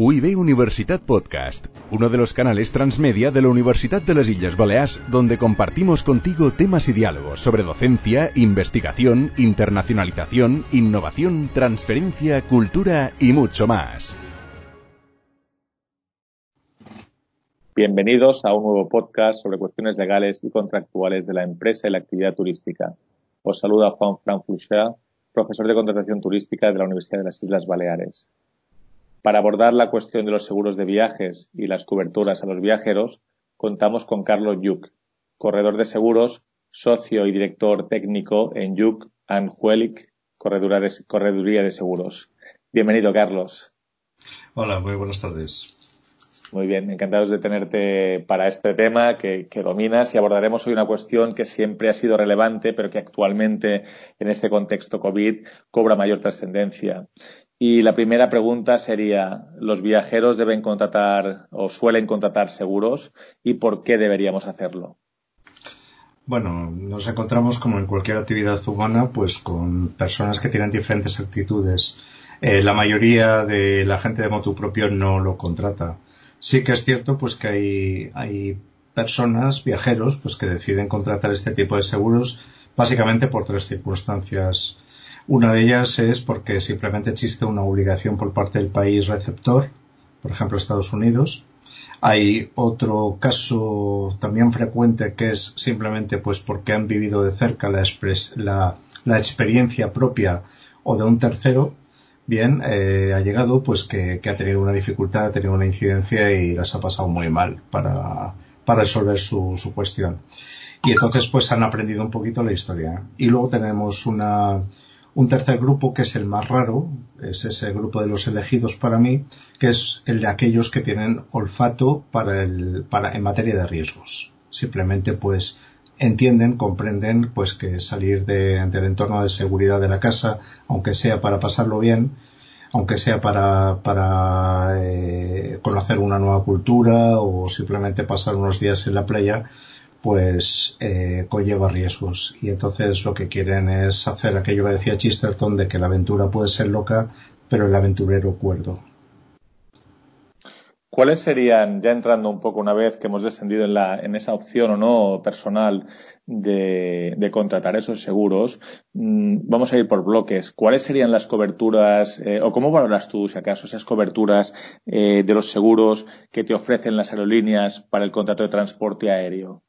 UIB Universitat Podcast, uno de los canales transmedia de la Universidad de las Islas Baleares, donde compartimos contigo temas y diálogos sobre docencia, investigación, internacionalización, innovación, transferencia, cultura y mucho más. Bienvenidos a un nuevo podcast sobre cuestiones legales y contractuales de la empresa y la actividad turística. Os saluda Juan Fran profesor de contratación turística de la Universidad de las Islas Baleares. Para abordar la cuestión de los seguros de viajes y las coberturas a los viajeros, contamos con Carlos Yuk, corredor de socio y director técnico en Yuk and Huelic, Correduría de Seguros. Bienvenido, Carlos. Hola, muy buenas tardes. Muy bien, encantados de tenerte para este tema que, que, dominas y abordaremos hoy una cuestión que siempre ha sido relevante, pero que actualmente en este contexto COVID cobra mayor trascendencia. Y la primera pregunta sería, ¿los viajeros deben contratar o suelen contratar seguros y por qué deberíamos hacerlo? Bueno, nos encontramos como en cualquier actividad humana, pues con personas que tienen diferentes actitudes. Eh, la mayoría de la gente de moto propio no lo contrata. Sí que es cierto, pues que hay, hay personas, viajeros, pues que deciden contratar este tipo de seguros básicamente por tres circunstancias una de ellas es porque simplemente existe una obligación por parte del país receptor, por ejemplo Estados Unidos. Hay otro caso también frecuente que es simplemente pues porque han vivido de cerca la, la, experiencia propia o de un tercero. Bien, eh, ha llegado pues que, ha tenido una dificultad, ha tenido una incidencia y las ha pasado muy mal para, para resolver su, su cuestión. Y entonces pues han aprendido un poquito la historia. Y luego tenemos una, un tercer grupo que es el más raro, es ese grupo de los elegidos para mí, que es el de aquellos que tienen olfato para el, para, en materia de riesgos. Simplemente pues entienden, comprenden pues que salir de, del entorno de seguridad de la casa, aunque sea para pasarlo bien, aunque sea para, para eh, conocer una nueva cultura o simplemente pasar unos días en la playa, pues eh, conlleva riesgos y entonces lo que quieren es hacer aquello que decía Chisterton de que la aventura puede ser loca pero el aventurero cuerdo. ¿Cuáles serían, ya entrando un poco una vez que hemos descendido en, la, en esa opción o no personal de, de contratar esos seguros, mm, vamos a ir por bloques. ¿Cuáles serían las coberturas eh, o cómo valoras tú, si acaso, esas coberturas eh, de los seguros que te ofrecen las aerolíneas para el contrato de transporte aéreo?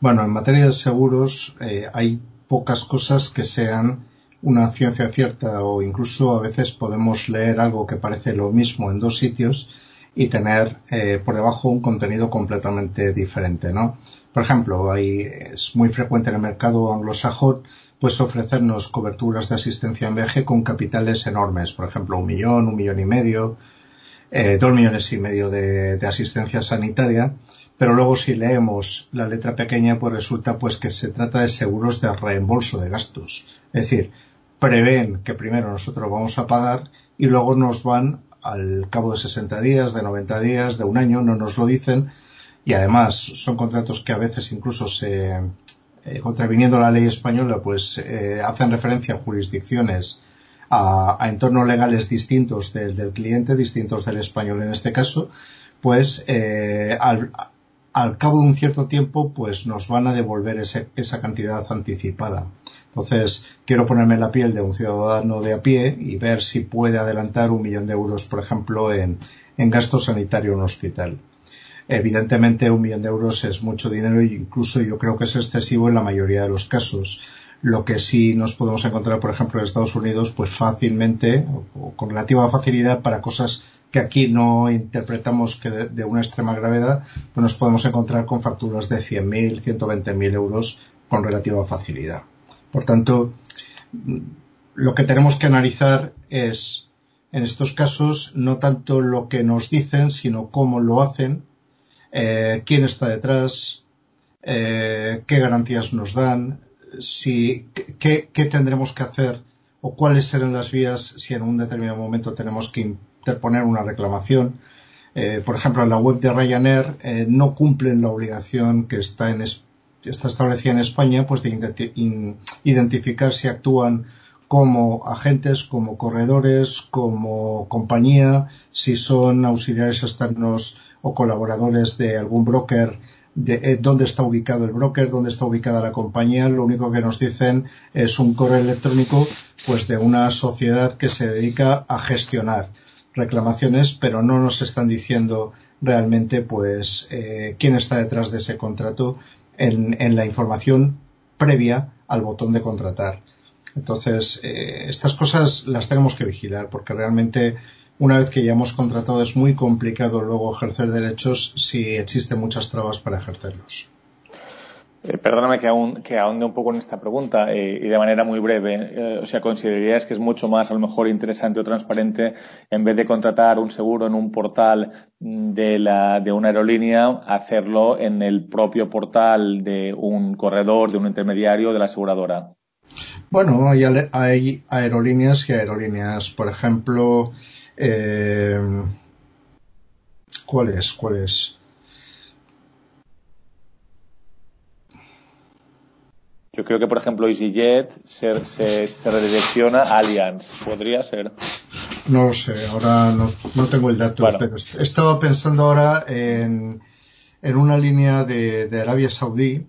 Bueno, en materia de seguros eh, hay pocas cosas que sean una ciencia cierta o incluso a veces podemos leer algo que parece lo mismo en dos sitios y tener eh, por debajo un contenido completamente diferente, ¿no? Por ejemplo, hay, es muy frecuente en el mercado anglosajón pues ofrecernos coberturas de asistencia en viaje con capitales enormes, por ejemplo, un millón, un millón y medio, eh, dos millones y medio de, asistencia sanitaria, pero luego si leemos la letra pequeña, pues resulta pues que se trata de seguros de reembolso de gastos. Es decir, prevén que primero nosotros vamos a pagar y luego nos van al cabo de 60 días, de 90 días, de un año, no nos lo dicen y además son contratos que a veces incluso se, eh, contraviniendo la ley española, pues eh, hacen referencia a jurisdicciones a, entornos legales distintos del, del, cliente, distintos del español en este caso, pues eh, al, cabo de un cierto tiempo pues nos van a devolver ese, esa cantidad anticipada. Entonces, quiero ponerme la piel de un ciudadano de a pie y ver si puede adelantar un millón de euros, por ejemplo, en, en gasto sanitario en un hospital. Evidentemente, un millón de euros es mucho dinero e incluso yo creo que es excesivo en la mayoría de los casos. Lo que sí nos podemos encontrar, por ejemplo, en Estados Unidos, pues fácilmente o con relativa facilidad para cosas que aquí no interpretamos que de, una extrema gravedad, pues nos podemos encontrar con facturas de 100.000, 120.000 euros con relativa facilidad. Por tanto, lo que tenemos que analizar es, en estos casos, no tanto lo que nos dicen, sino cómo lo hacen, eh, quién está detrás, eh, qué garantías nos dan, si, qué, tendremos que hacer o cuáles serán las vías si en un determinado momento tenemos que interponer una reclamación. Eh, por ejemplo, en la web de Ryanair eh, no cumplen la obligación que está, en, está establecida en España pues de identificar si actúan como agentes, como corredores, como compañía, si son auxiliares externos o colaboradores de algún broker, de eh, dónde está ubicado el broker, dónde está ubicada la compañía, lo único que nos dicen es un correo electrónico pues de una sociedad que se dedica a gestionar reclamaciones, pero no nos están diciendo realmente pues eh, quién está detrás de ese contrato en, en la información previa al botón de contratar. Entonces, eh, estas cosas las tenemos que vigilar porque realmente una vez que ya hemos contratado es muy complicado luego ejercer derechos si existen muchas trabas para ejercerlos. Eh, perdóname que, aún, que ahonde un poco en esta pregunta eh, y de manera muy breve. o sea, ¿considerarías que es mucho más, a lo mejor, interesante o transparente en vez de contratar un seguro en un portal de, la, de una aerolínea, hacerlo en el propio portal de un corredor, de un intermediario, de la aseguradora? Bueno, hay, hay aerolíneas y aerolíneas. Por ejemplo, eh, ¿cuál es? ¿Cuál es? Yo creo que, por ejemplo, EasyJet se, se, se redirecciona a Allianz. ¿Podría ser? No lo sé, ahora no, no tengo el dato, pero estaba pensando ahora en, en una línea de, de Arabia Saudí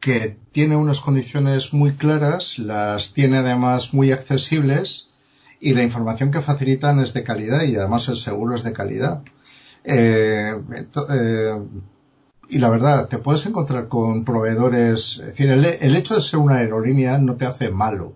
que tiene unas condiciones muy claras, las tiene además muy accesibles y la información que facilitan es de calidad y además el seguro es de calidad. Eh, eh, y la verdad, te puedes encontrar con proveedores, es decir, el, el, hecho de ser una aerolínea no te hace malo.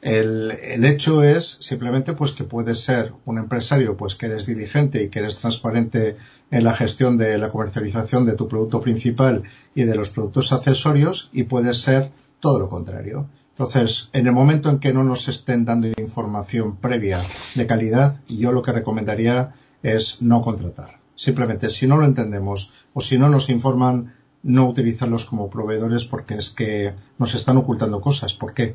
El, el, hecho es simplemente pues que puedes ser un empresario pues que eres diligente y que eres transparente en la gestión de la comercialización de tu producto principal y de los productos accesorios y puedes ser todo lo contrario. Entonces, en el momento en que no nos estén dando información previa de calidad, yo lo que recomendaría es no contratar. Simplemente, si no lo entendemos o si no nos informan, no utilizarlos como proveedores porque es que nos están ocultando cosas. ¿Por qué?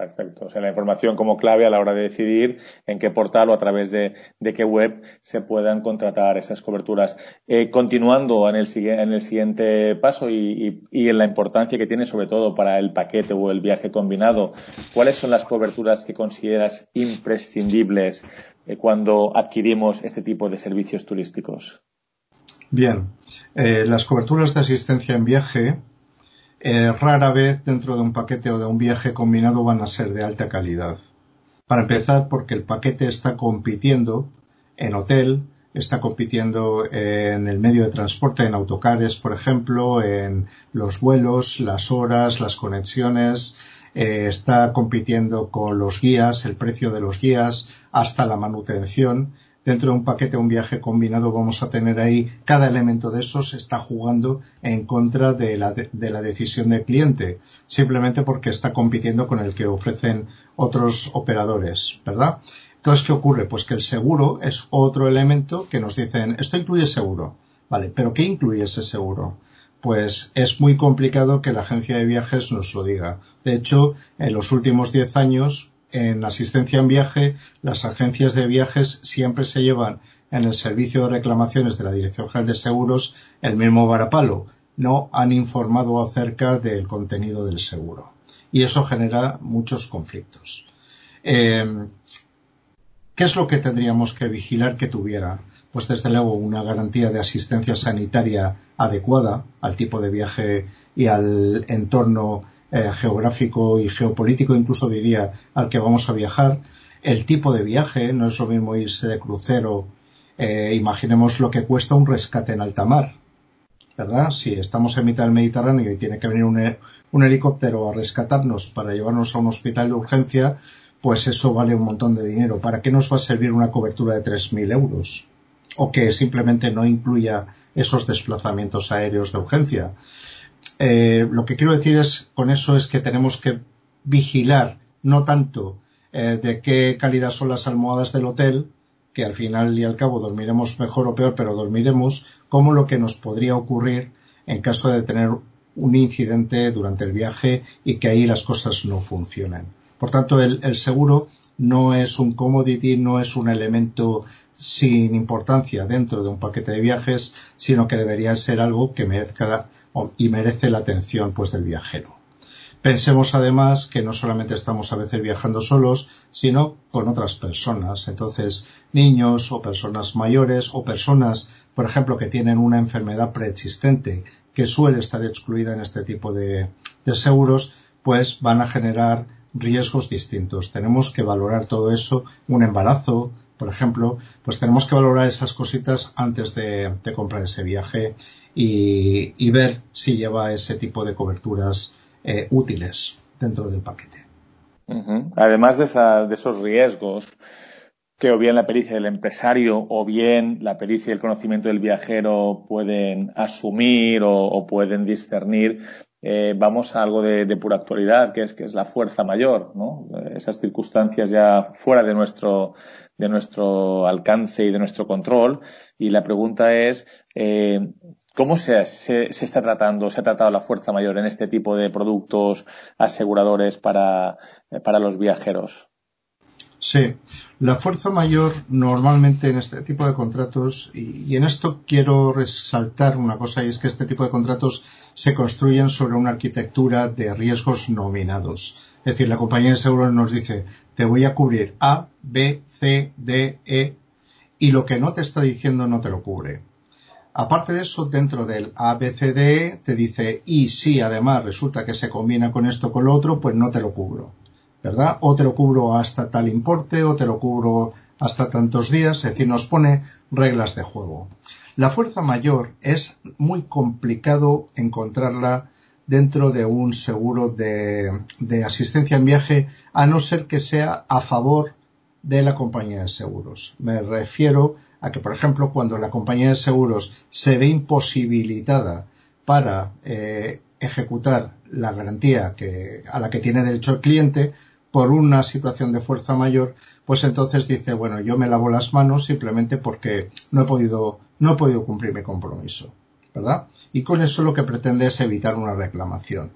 Perfecto. O sea, la información como clave a la hora de decidir en qué portal o a través de, qué web se puedan contratar esas coberturas. Eh, continuando en el, en el siguiente paso y, en la importancia que tiene sobre todo para el paquete o el viaje combinado, ¿cuáles son las coberturas que consideras imprescindibles eh, cuando adquirimos este tipo de servicios turísticos? Bien, eh, las coberturas de asistencia en viaje eh, rara vez dentro de un paquete o de un viaje combinado van a ser de alta calidad. Para empezar, porque el paquete está compitiendo en hotel, está compitiendo en el medio de transporte, en autocares, por ejemplo, en los vuelos, las horas, las conexiones, eh, está compitiendo con los guías, el precio de los guías, hasta la manutención dentro de un paquete un viaje combinado vamos a tener ahí cada elemento de esos está jugando en contra de la, de, la decisión del cliente, simplemente porque está compitiendo con el que ofrecen otros operadores, ¿verdad? Entonces, ¿qué ocurre? Pues que el seguro es otro elemento que nos dicen, esto incluye seguro. Vale, pero ¿qué incluye ese seguro? Pues es muy complicado que la agencia de viajes nos lo diga. De hecho, en los últimos 10 años, en asistencia en viaje, las agencias de viajes siempre se llevan en el servicio de reclamaciones de la Dirección General de Seguros el mismo varapalo. No han informado acerca del contenido del seguro. Y eso genera muchos conflictos. Eh, ¿Qué es lo que tendríamos que vigilar que tuviera? Pues desde luego una garantía de asistencia sanitaria adecuada al tipo de viaje y al entorno eh, geográfico y geopolítico, incluso diría, al que vamos a viajar, el tipo de viaje, no es lo mismo irse de crucero, eh, imaginemos lo que cuesta un rescate en alta mar, ¿verdad? Si estamos en mitad del Mediterráneo y tiene que venir un, un helicóptero a rescatarnos para llevarnos a un hospital de urgencia, pues eso vale un montón de dinero. ¿Para qué nos va a servir una cobertura de 3.000 euros? O que simplemente no incluya esos desplazamientos aéreos de urgencia. Eh, lo que quiero decir es, con eso es que tenemos que vigilar no tanto eh, de qué calidad son las almohadas del hotel, que al final y al cabo dormiremos mejor o peor, pero dormiremos, como lo que nos podría ocurrir en caso de tener un incidente durante el viaje y que ahí las cosas no funcionen. Por tanto, el, el seguro no es un commodity, no es un elemento sin importancia dentro de un paquete de viajes, sino que debería ser algo que merezca y merece la atención pues del viajero. Pensemos además que no solamente estamos a veces viajando solos, sino con otras personas. Entonces, niños o personas mayores o personas, por ejemplo, que tienen una enfermedad preexistente que suele estar excluida en este tipo de, seguros, pues van a generar riesgos distintos. Tenemos que valorar todo eso, un embarazo, por ejemplo, pues tenemos que valorar esas cositas antes de, comprar ese viaje y, ver si lleva ese tipo de coberturas eh, útiles dentro del paquete. Además de, esos riesgos, que o bien la pericia del empresario o bien la pericia y el conocimiento del viajero pueden asumir o, pueden discernir, eh, vamos a algo de, pura actualidad, que es que es la fuerza mayor, ¿no? Esas circunstancias ya fuera de nuestro de nuestro alcance y de nuestro control. Y la pregunta es eh, ¿Cómo se, se, está tratando, se ha tratado la fuerza mayor en este tipo de productos aseguradores para, para los viajeros? Sí, la fuerza mayor normalmente en este tipo de contratos, y, en esto quiero resaltar una cosa, y es que este tipo de contratos se construyen sobre una arquitectura de riesgos nominados. Es decir, la compañía de seguros nos dice, te voy a cubrir A, B, C, D, E, y lo que no te está diciendo no te lo cubre. Aparte de eso, dentro del ABCDE te dice, y si además resulta que se combina con esto con lo otro, pues no te lo cubro. ¿verdad? O te lo cubro hasta tal importe, o te lo cubro hasta tantos días, es decir, nos pone reglas de juego. La fuerza mayor es muy complicado encontrarla dentro de un seguro de, asistencia en viaje, a no ser que sea a favor de la compañía de seguros. Me refiero a que, por ejemplo, cuando la compañía de seguros se ve imposibilitada para eh, ejecutar la garantía que, a la que tiene derecho el cliente, por una situación de fuerza mayor, pues entonces dice, bueno, yo me lavo las manos simplemente porque no he podido, no he podido cumplir mi compromiso, ¿verdad? Y con eso lo que pretende es evitar una reclamación.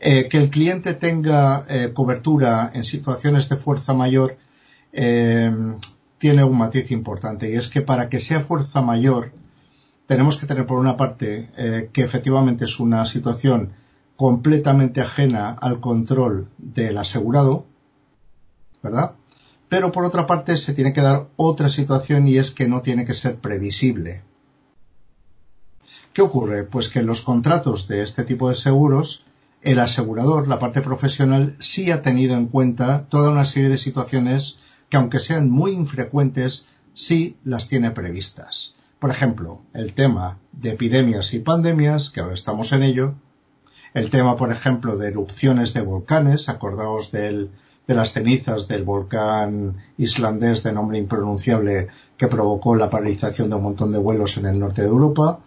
Eh, que el cliente tenga eh, cobertura en situaciones de fuerza mayor eh, tiene un matiz importante y es que para que sea fuerza mayor tenemos que tener por una parte que efectivamente es una situación completamente ajena al control del asegurado, ¿verdad? Pero por otra parte se tiene que dar otra situación y es que no tiene que ser previsible. ¿Qué ocurre? Pues que en los contratos de este tipo de seguros, el asegurador, la parte profesional, sí ha tenido en cuenta toda una serie de situaciones que aunque sean muy infrecuentes, sí las tiene previstas. Por ejemplo, el tema de epidemias y pandemias, que ahora estamos en ello, el tema, por ejemplo, de erupciones de volcanes, acordaos de las cenizas del volcán islandés de nombre impronunciable que provocó la paralización de un montón de vuelos en el norte de Europa.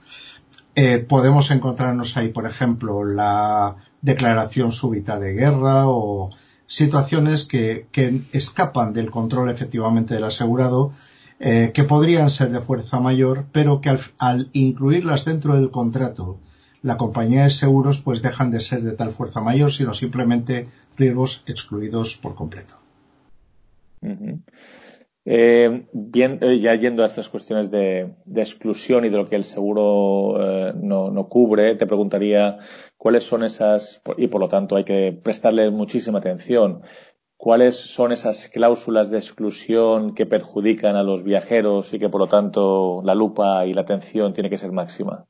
Eh, podemos encontrarnos ahí, por ejemplo, la declaración súbita de guerra o situaciones que, escapan del control efectivamente del asegurado, eh, que podrían ser de fuerza mayor, pero que al incluirlas dentro del contrato la compañía de seguros pues dejan de ser de tal fuerza mayor, sino simplemente riesgos excluidos por completo. Eh, bien, eh, ya yendo a estas cuestiones de, exclusión y de lo que el seguro eh, no, no, cubre, te preguntaría cuáles son esas, y por lo tanto hay que prestarle muchísima atención, cuáles son esas cláusulas de exclusión que perjudican a los viajeros y que por lo tanto la lupa y la atención tiene que ser máxima.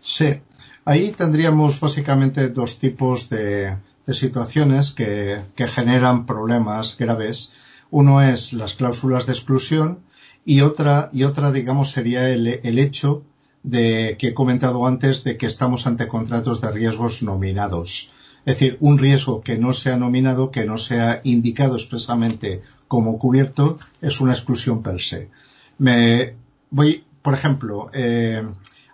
Sí, Ahí tendríamos básicamente dos tipos de, situaciones que, generan problemas graves. Uno es las cláusulas de exclusión y otra, y otra digamos, sería el, el hecho de que he comentado antes de que estamos ante contratos de riesgos nominados. Es decir, un riesgo que no sea nominado, que no sea indicado expresamente como cubierto, es una exclusión per se. Me voy, por ejemplo, eh,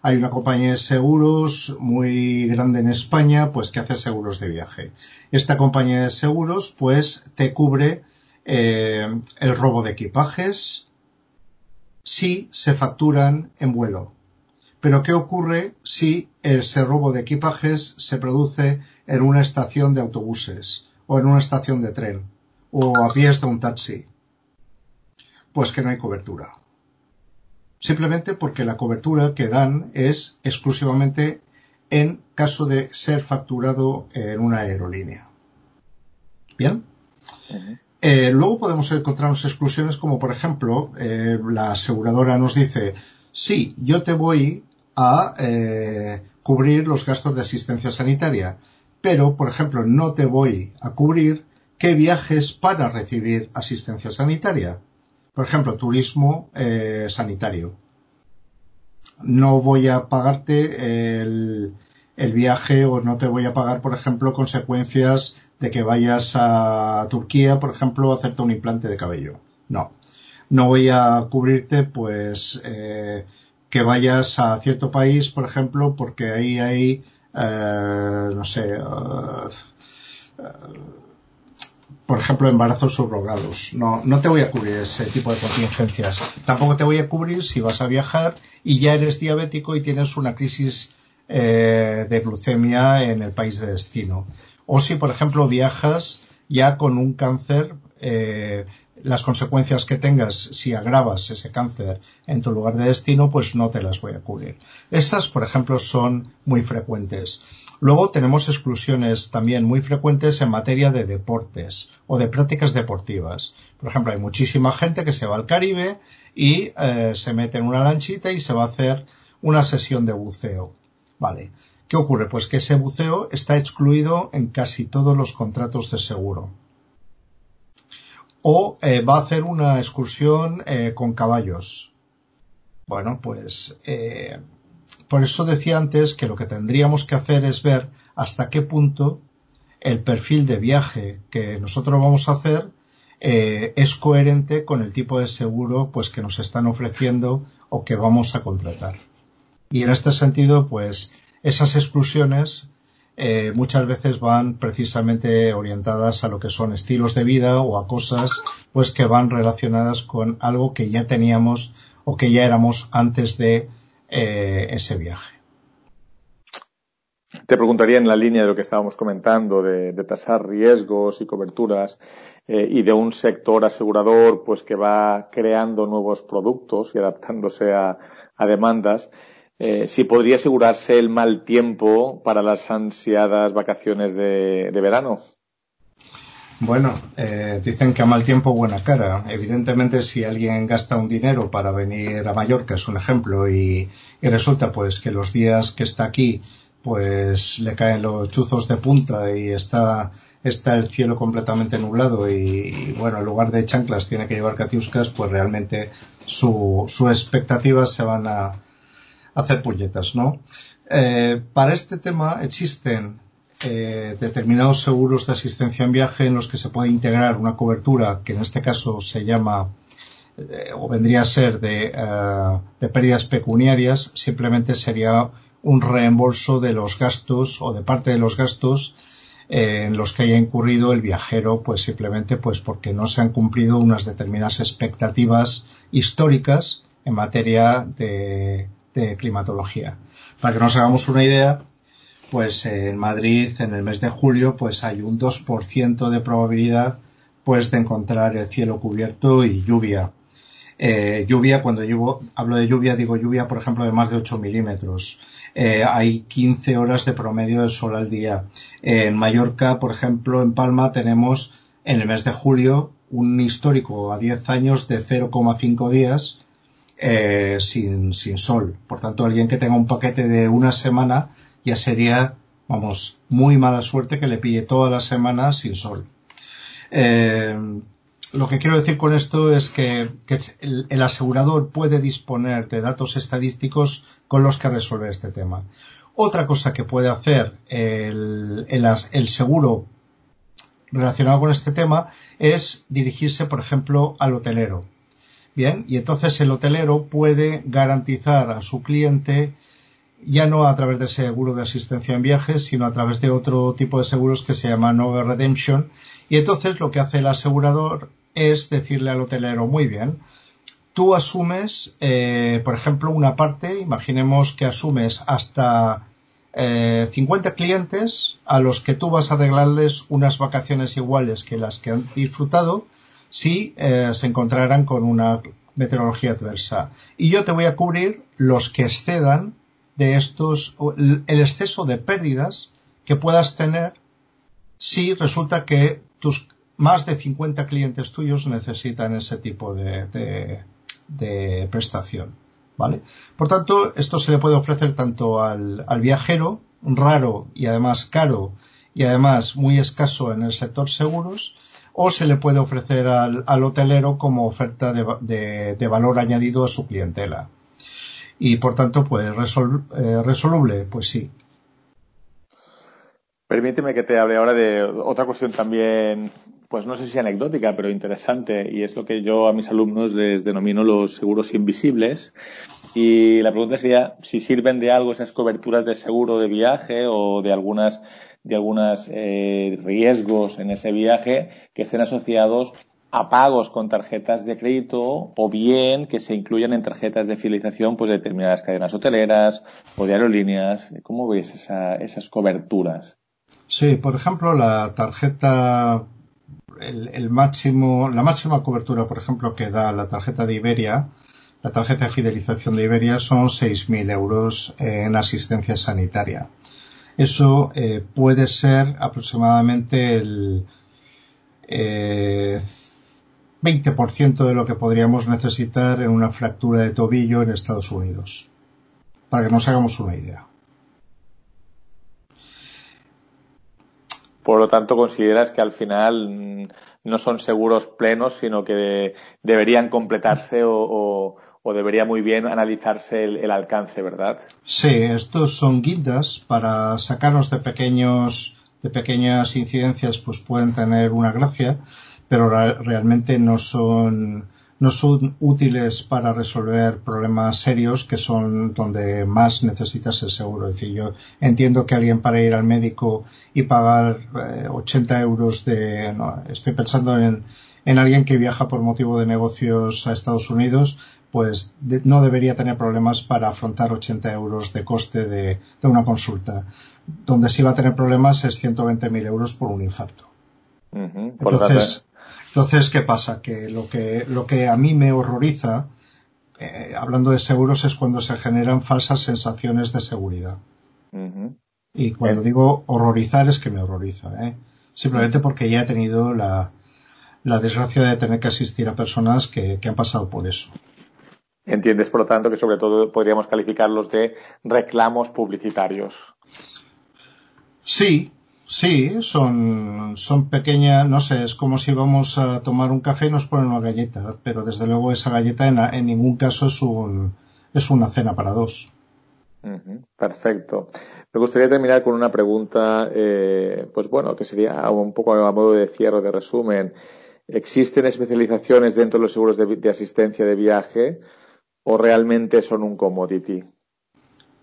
hay una compañía de seguros muy grande en España, pues que hace seguros de viaje. Esta compañía de seguros, pues te cubre eh, el robo de equipajes si se facturan en vuelo. Pero ¿qué ocurre si ese robo de equipajes se produce en una estación de autobuses o en una estación de tren o a pies de un taxi? Pues que no hay cobertura simplemente porque la cobertura que dan es exclusivamente en caso de ser facturado en una aerolínea. Bien. Eh, luego podemos encontrarnos exclusiones como, por ejemplo, eh, la aseguradora nos dice, sí, yo te voy a eh, cubrir los gastos de asistencia sanitaria, pero, por ejemplo, no te voy a cubrir que viajes para recibir asistencia sanitaria. Por ejemplo, turismo sanitario. No voy a pagarte el, el viaje o no te voy a pagar, por ejemplo, consecuencias de que vayas a Turquía, por ejemplo, a hacerte un implante de cabello. No. No voy a cubrirte, pues, eh, que vayas a cierto país, por ejemplo, porque ahí hay, eh, no sé, eh, por ejemplo, embarazos subrogados. No, no te voy a cubrir ese tipo de contingencias. Tampoco te voy a cubrir si vas a viajar y ya eres diabético y tienes una crisis eh, de glucemia en el país de destino. O si, por ejemplo, viajas ya con un cáncer, eh, las consecuencias que tengas si agravas ese cáncer en tu lugar de destino, pues no te las voy a cubrir. Estas, por ejemplo, son muy frecuentes. Luego tenemos exclusiones también muy frecuentes en materia de deportes o de prácticas deportivas. Por ejemplo, hay muchísima gente que se va al Caribe y eh, se mete en una lanchita y se va a hacer una sesión de buceo. Vale. ¿Qué ocurre? Pues que ese buceo está excluido en casi todos los contratos de seguro. O eh, va a hacer una excursión eh, con caballos. Bueno, pues eh, por eso decía antes que lo que tendríamos que hacer es ver hasta qué punto el perfil de viaje que nosotros vamos a hacer es coherente con el tipo de seguro pues que nos están ofreciendo o que vamos a contratar. Y en este sentido, pues esas exclusiones eh, muchas veces van precisamente orientadas a lo que son estilos de vida o a cosas pues que van relacionadas con algo que ya teníamos o que ya éramos antes de eh, ese viaje. Te preguntaría en la línea de lo que estábamos comentando, de, tasar riesgos y coberturas eh, y de un sector asegurador pues que va creando nuevos productos y adaptándose a demandas. Eh, si podría asegurarse el mal tiempo para las ansiadas vacaciones de, verano. Bueno, eh, dicen que a mal tiempo buena cara. Evidentemente, si alguien gasta un dinero para venir a Mallorca, es un ejemplo, y, resulta pues que los días que está aquí, pues le caen los chuzos de punta y está, está el cielo completamente nublado y, bueno, en lugar de chanclas tiene que llevar catiuscas, pues realmente su, sus expectativas se van a, hacer puñetas, ¿no? Eh, para este tema existen eh, determinados seguros de asistencia en viaje en los que se puede integrar una cobertura que en este caso se llama eh, o vendría a ser de, de, pérdidas pecuniarias, simplemente sería un reembolso de los gastos o de parte de los gastos en los que haya incurrido el viajero, pues simplemente pues porque no se han cumplido unas determinadas expectativas históricas en materia de, de climatología. Para que nos hagamos una idea, pues en Madrid en el mes de julio pues hay un 2% de probabilidad pues de encontrar el cielo cubierto y lluvia. Eh, lluvia, cuando yo hablo de lluvia, digo lluvia, por ejemplo, de más de 8 milímetros. Eh, hay 15 horas de promedio de sol al día. en Mallorca, por ejemplo, en Palma tenemos en el mes de julio un histórico a 10 años de 0,5 días eh, sin, sin sol. Por tanto, alguien que tenga un paquete de una semana ya sería, vamos, muy mala suerte que le pille toda la semana sin sol. Eh, lo que quiero decir con esto es que, el, asegurador puede disponer de datos estadísticos con los que resolver este tema. Otra cosa que puede hacer el, el, seguro relacionado con este tema es dirigirse, por ejemplo, al hotelero. Bien, y entonces el hotelero puede garantizar a su cliente ya no a través de seguro de asistencia en viajes, sino a través de otro tipo de seguros que se llama No Redemption. Y entonces lo que hace el asegurador es decirle al hotelero, muy bien, tú asumes, eh, por ejemplo, una parte, imaginemos que asumes hasta eh, 50 clientes a los que tú vas a arreglarles unas vacaciones iguales que las que han disfrutado si eh, se encontraran con una meteorología adversa. Y yo te voy a cubrir los que excedan de estos, el exceso de pérdidas que puedas tener si resulta que tus más de 50 clientes tuyos necesitan ese tipo de, de, prestación. ¿Vale? Por tanto, esto se le puede ofrecer tanto al, al viajero, raro y además caro y además muy escaso en el sector seguros, o se le puede ofrecer al, al hotelero como oferta de, de, valor añadido a su clientela. Y por tanto, pues eh, resoluble, pues sí. Permíteme que te hable ahora de otra cuestión también, pues no sé si anecdótica, pero interesante, y es lo que yo a mis alumnos les denomino los seguros invisibles. Y la pregunta sería si sirven de algo esas coberturas de seguro de viaje o de algunas de algunos eh, riesgos en ese viaje que estén asociados a pagos con tarjetas de crédito o bien que se incluyan en tarjetas de fidelización pues de determinadas cadenas hoteleras o de aerolíneas. ¿Cómo ves esas coberturas? Sí, por ejemplo, la tarjeta, el, máximo, la máxima cobertura, por ejemplo, que da la tarjeta de Iberia, la tarjeta de fidelización de Iberia son 6.000 euros en asistencia sanitaria. Eso eh, puede ser aproximadamente el eh, 20% de lo que podríamos necesitar en una fractura de tobillo en Estados Unidos. Para que nos hagamos una idea. Por lo tanto, consideras que al final mm, no son seguros plenos, sino que deberían completarse o, debería muy bien analizarse el, alcance, ¿verdad? Sí, estos son guindas para sacarnos de pequeños de pequeñas incidencias, pues pueden tener una gracia, pero realmente no son no son útiles para resolver problemas serios que son donde más necesitas el seguro. Es decir, yo entiendo que alguien para ir al médico y pagar 80 eh, euros de, estoy pensando en, en alguien que viaja por motivo de negocios a Estados Unidos, pues no debería tener problemas para afrontar 80 euros de coste de, de una consulta. Donde sí va a tener problemas es 120.000 euros por un infarto. Entonces, entonces, ¿qué pasa? Que lo que, lo que a mí me horroriza, eh, hablando de seguros, es cuando se generan falsas sensaciones de seguridad. Y cuando digo horrorizar es que me horroriza, ¿eh? Simplemente porque ya he tenido la, la desgracia de tener que asistir a personas que, que han pasado por eso. Entiendes, por lo tanto, que sobre todo podríamos calificarlos de reclamos publicitarios. Sí, Sí, son, son pequeñas, no sé, es como si vamos a tomar un café y nos ponen una galleta, pero desde luego esa galleta en, ningún caso es, un, es una cena para dos. perfecto. Me gustaría terminar con una pregunta, eh, pues bueno, que sería un poco a modo de cierre, de resumen. ¿Existen especializaciones dentro de los seguros de asistencia de viaje o realmente son un commodity?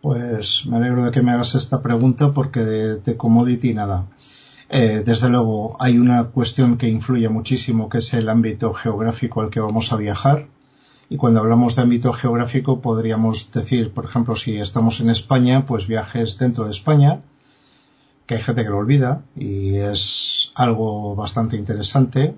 Pues me alegro de que me hagas esta pregunta porque de, commodity nada. Eh, desde luego hay una cuestión que influye muchísimo que es el ámbito geográfico al que vamos a viajar. Y cuando hablamos de ámbito geográfico podríamos decir, por ejemplo, si estamos en España, pues viajes dentro de España, que hay gente que lo olvida y es algo bastante interesante.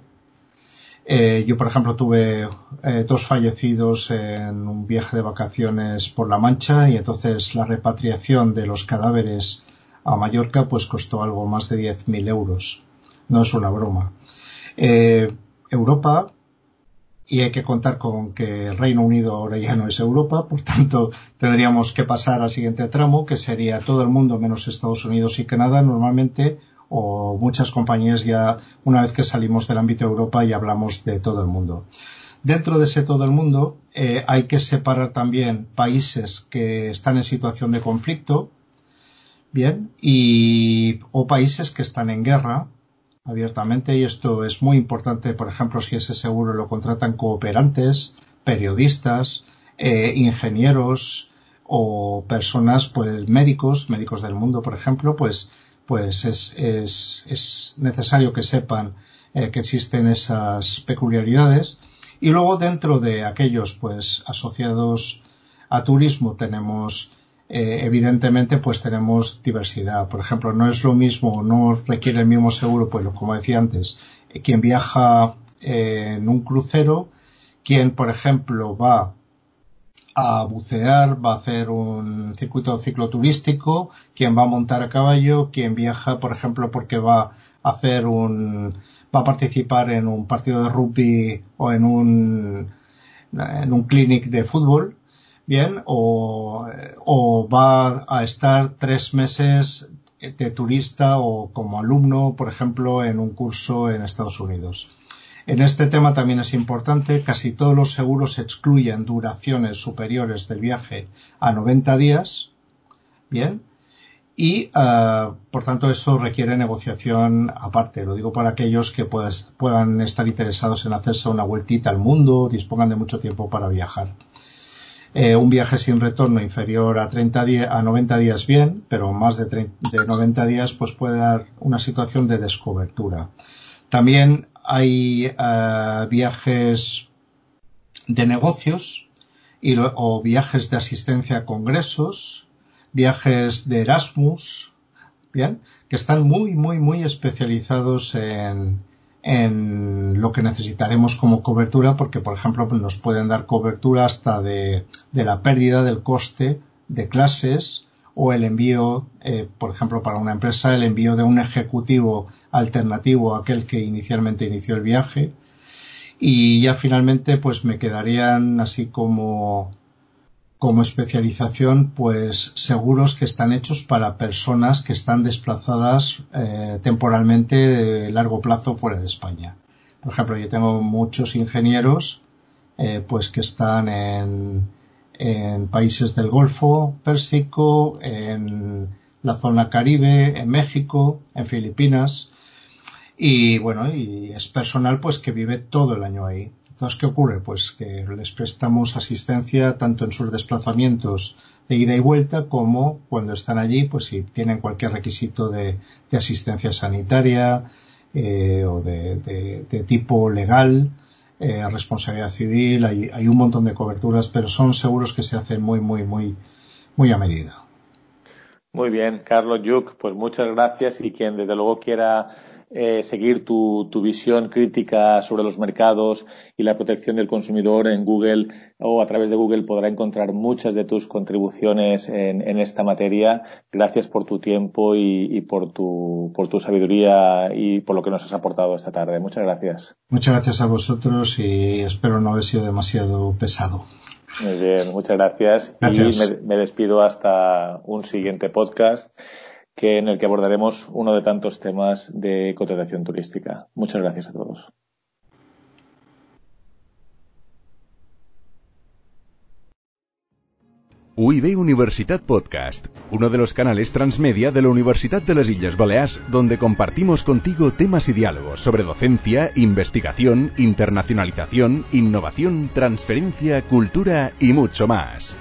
Eh, yo, por ejemplo, tuve eh, dos fallecidos en un viaje de vacaciones por La Mancha y entonces la repatriación de los cadáveres a Mallorca pues costó algo más de 10.000 euros. No es una broma. Eh, Europa, y hay que contar con que el Reino Unido ahora ya no es Europa, por tanto tendríamos que pasar al siguiente tramo, que sería todo el mundo menos Estados Unidos y Canadá, normalmente o muchas compañías ya una vez que salimos del ámbito de Europa y hablamos de todo el mundo. Dentro de ese todo el mundo eh, hay que separar también países que están en situación de conflicto, bien, y o países que están en guerra abiertamente y esto es muy importante, por ejemplo, si ese seguro lo contratan cooperantes, periodistas, eh, ingenieros o personas, pues médicos, médicos del mundo, por ejemplo, pues pues es, es, es necesario que sepan eh, que existen esas peculiaridades. Y luego dentro de aquellos pues asociados a turismo tenemos eh, evidentemente pues tenemos diversidad. Por ejemplo, no es lo mismo, no requiere el mismo seguro, pues como decía antes, eh, quien viaja en un crucero, quien por ejemplo va a bucear, va a hacer un circuito cicloturístico, quien va a montar a caballo, quien viaja, por ejemplo, porque va a hacer un, va a participar en un partido de rugby o en un, en un clinic de fútbol, bien, o, o va a estar tres meses de turista o como alumno, por ejemplo, en un curso en Estados Unidos. En este tema también es importante, casi todos los seguros excluyen duraciones superiores del viaje a 90 días, bien, y uh, por tanto eso requiere negociación aparte. Lo digo para aquellos que puedan estar interesados en hacerse una vueltita al mundo, dispongan de mucho tiempo para viajar. Eh, un viaje sin retorno inferior a 30 días, a 90 días bien, pero más de, de 90 días pues puede dar una situación de descobertura. También hay uh, viajes de negocios o viajes de asistencia a congresos, viajes de Erasmus, bien, que están muy, muy, muy especializados en, en lo que necesitaremos como cobertura, porque, por ejemplo, nos pueden dar cobertura hasta de, de la pérdida del coste de clases o el envío, eh, por ejemplo, para una empresa, el envío de un ejecutivo alternativo a aquel que inicialmente inició el viaje. Y ya finalmente, pues me quedarían así como, como especialización, pues seguros que están hechos para personas que están desplazadas eh, temporalmente de largo plazo fuera de España. Por ejemplo, yo tengo muchos ingenieros, eh, pues que están en, en países del Golfo Pérsico, en la zona Caribe, en México, en Filipinas. Y bueno, y es personal pues que vive todo el año ahí. Entonces, ¿qué ocurre? Pues que les prestamos asistencia tanto en sus desplazamientos de ida y vuelta como cuando están allí, pues si tienen cualquier requisito de, asistencia sanitaria eh, o de tipo legal, eh, responsabilidad civil, hay, hay, un montón de coberturas, pero son seguros que se hacen muy, muy, muy, muy a medida. Muy bien, Carlos Yuk, pues muchas gracias y quien desde luego quiera eh, seguir tu, tu, visión crítica sobre los mercados y la protección del consumidor en Google o a través de Google podrá encontrar muchas de tus contribuciones en, en esta materia. Gracias por tu tiempo y, y, por, tu, por tu sabiduría y por lo que nos has aportado esta tarde. Muchas gracias. Muchas gracias a vosotros y espero no haber sido demasiado pesado. Muy bien, muchas gracias. gracias. Y me, me despido hasta un siguiente podcast que en el que abordaremos uno de tantos temas de contratación turística. Muchas gracias a todos. UIB Universitat Podcast, uno de los canales transmedia de la Universidad de las Islas Baleares, donde compartimos contigo temas y diálogos sobre docencia, investigación, internacionalización, innovación, transferencia, cultura y mucho más.